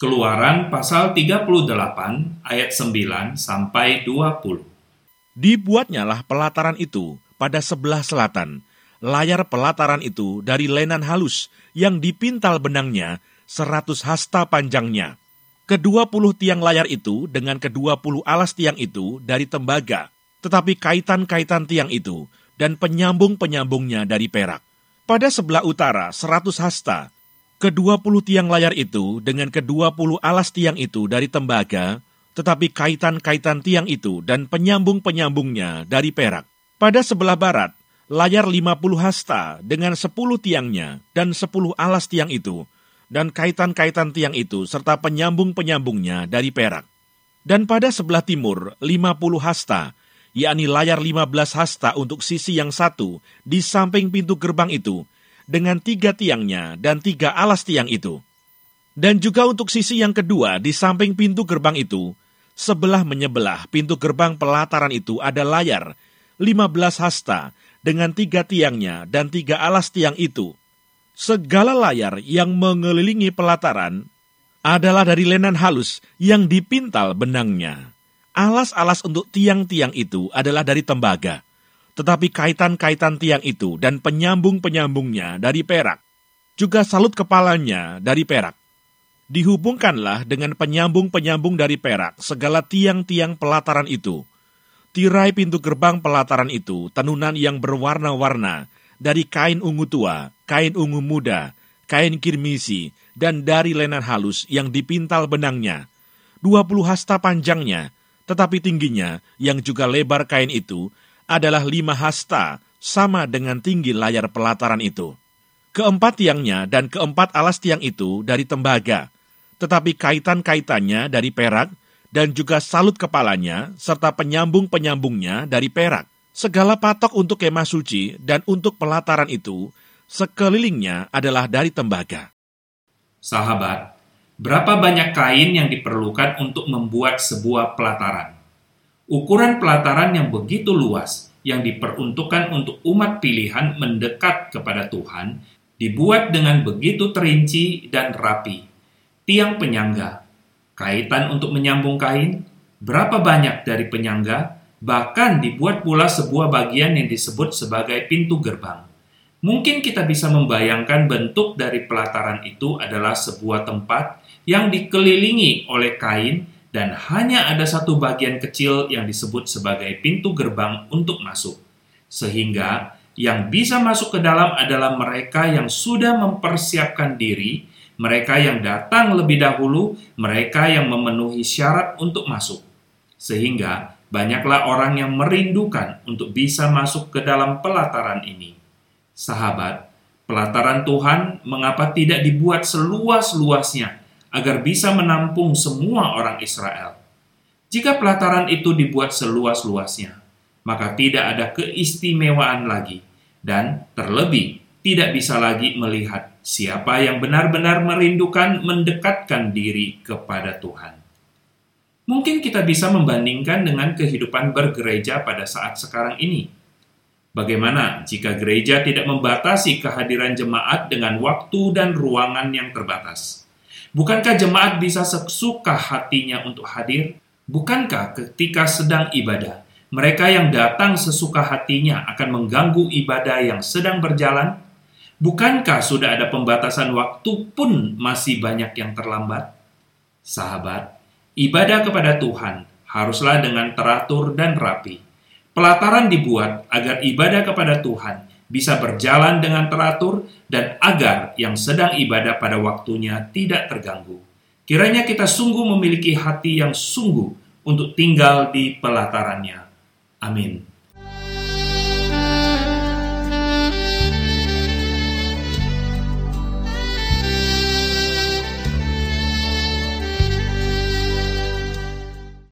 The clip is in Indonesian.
Keluaran pasal 38 ayat 9 sampai 20. Dibuatnyalah pelataran itu pada sebelah selatan. Layar pelataran itu dari lenan halus yang dipintal benangnya seratus hasta panjangnya. Kedua puluh tiang layar itu dengan kedua puluh alas tiang itu dari tembaga, tetapi kaitan-kaitan tiang itu dan penyambung-penyambungnya dari perak. Pada sebelah utara seratus hasta, Kedua puluh tiang layar itu dengan kedua puluh alas tiang itu dari tembaga, tetapi kaitan-kaitan tiang itu dan penyambung-penyambungnya dari perak. Pada sebelah barat, layar lima puluh hasta dengan sepuluh tiangnya dan sepuluh alas tiang itu, dan kaitan-kaitan tiang itu serta penyambung-penyambungnya dari perak. Dan pada sebelah timur, lima puluh hasta, yakni layar lima belas hasta untuk sisi yang satu di samping pintu gerbang itu, dengan tiga tiangnya dan tiga alas tiang itu. Dan juga untuk sisi yang kedua di samping pintu gerbang itu, sebelah menyebelah pintu gerbang pelataran itu ada layar, lima belas hasta, dengan tiga tiangnya dan tiga alas tiang itu. Segala layar yang mengelilingi pelataran adalah dari lenan halus yang dipintal benangnya. Alas-alas untuk tiang-tiang itu adalah dari tembaga tetapi kaitan-kaitan tiang itu dan penyambung-penyambungnya dari perak, juga salut kepalanya dari perak. Dihubungkanlah dengan penyambung-penyambung dari perak segala tiang-tiang pelataran itu. Tirai pintu gerbang pelataran itu tenunan yang berwarna-warna dari kain ungu tua, kain ungu muda, kain kirmisi, dan dari lenan halus yang dipintal benangnya. Dua puluh hasta panjangnya, tetapi tingginya yang juga lebar kain itu adalah lima hasta, sama dengan tinggi layar pelataran itu. Keempat tiangnya dan keempat alas tiang itu dari tembaga, tetapi kaitan-kaitannya dari perak, dan juga salut kepalanya, serta penyambung-penyambungnya dari perak. Segala patok untuk kemah suci dan untuk pelataran itu, sekelilingnya adalah dari tembaga. Sahabat, berapa banyak kain yang diperlukan untuk membuat sebuah pelataran? Ukuran pelataran yang begitu luas yang diperuntukkan untuk umat pilihan mendekat kepada Tuhan dibuat dengan begitu terinci dan rapi. Tiang penyangga, kaitan untuk menyambung kain, berapa banyak dari penyangga, bahkan dibuat pula sebuah bagian yang disebut sebagai pintu gerbang. Mungkin kita bisa membayangkan bentuk dari pelataran itu adalah sebuah tempat yang dikelilingi oleh kain dan hanya ada satu bagian kecil yang disebut sebagai pintu gerbang untuk masuk. Sehingga yang bisa masuk ke dalam adalah mereka yang sudah mempersiapkan diri, mereka yang datang lebih dahulu, mereka yang memenuhi syarat untuk masuk. Sehingga banyaklah orang yang merindukan untuk bisa masuk ke dalam pelataran ini. Sahabat, pelataran Tuhan mengapa tidak dibuat seluas-luasnya agar bisa menampung semua orang Israel. Jika pelataran itu dibuat seluas-luasnya, maka tidak ada keistimewaan lagi, dan terlebih tidak bisa lagi melihat siapa yang benar-benar merindukan mendekatkan diri kepada Tuhan. Mungkin kita bisa membandingkan dengan kehidupan bergereja pada saat sekarang ini. Bagaimana jika gereja tidak membatasi kehadiran jemaat dengan waktu dan ruangan yang terbatas? Bukankah jemaat bisa sesuka hatinya untuk hadir? Bukankah ketika sedang ibadah, mereka yang datang sesuka hatinya akan mengganggu ibadah yang sedang berjalan? Bukankah sudah ada pembatasan waktu pun masih banyak yang terlambat? Sahabat, ibadah kepada Tuhan haruslah dengan teratur dan rapi. Pelataran dibuat agar ibadah kepada Tuhan bisa berjalan dengan teratur dan agar yang sedang ibadah pada waktunya tidak terganggu. Kiranya kita sungguh memiliki hati yang sungguh untuk tinggal di pelatarannya. Amin.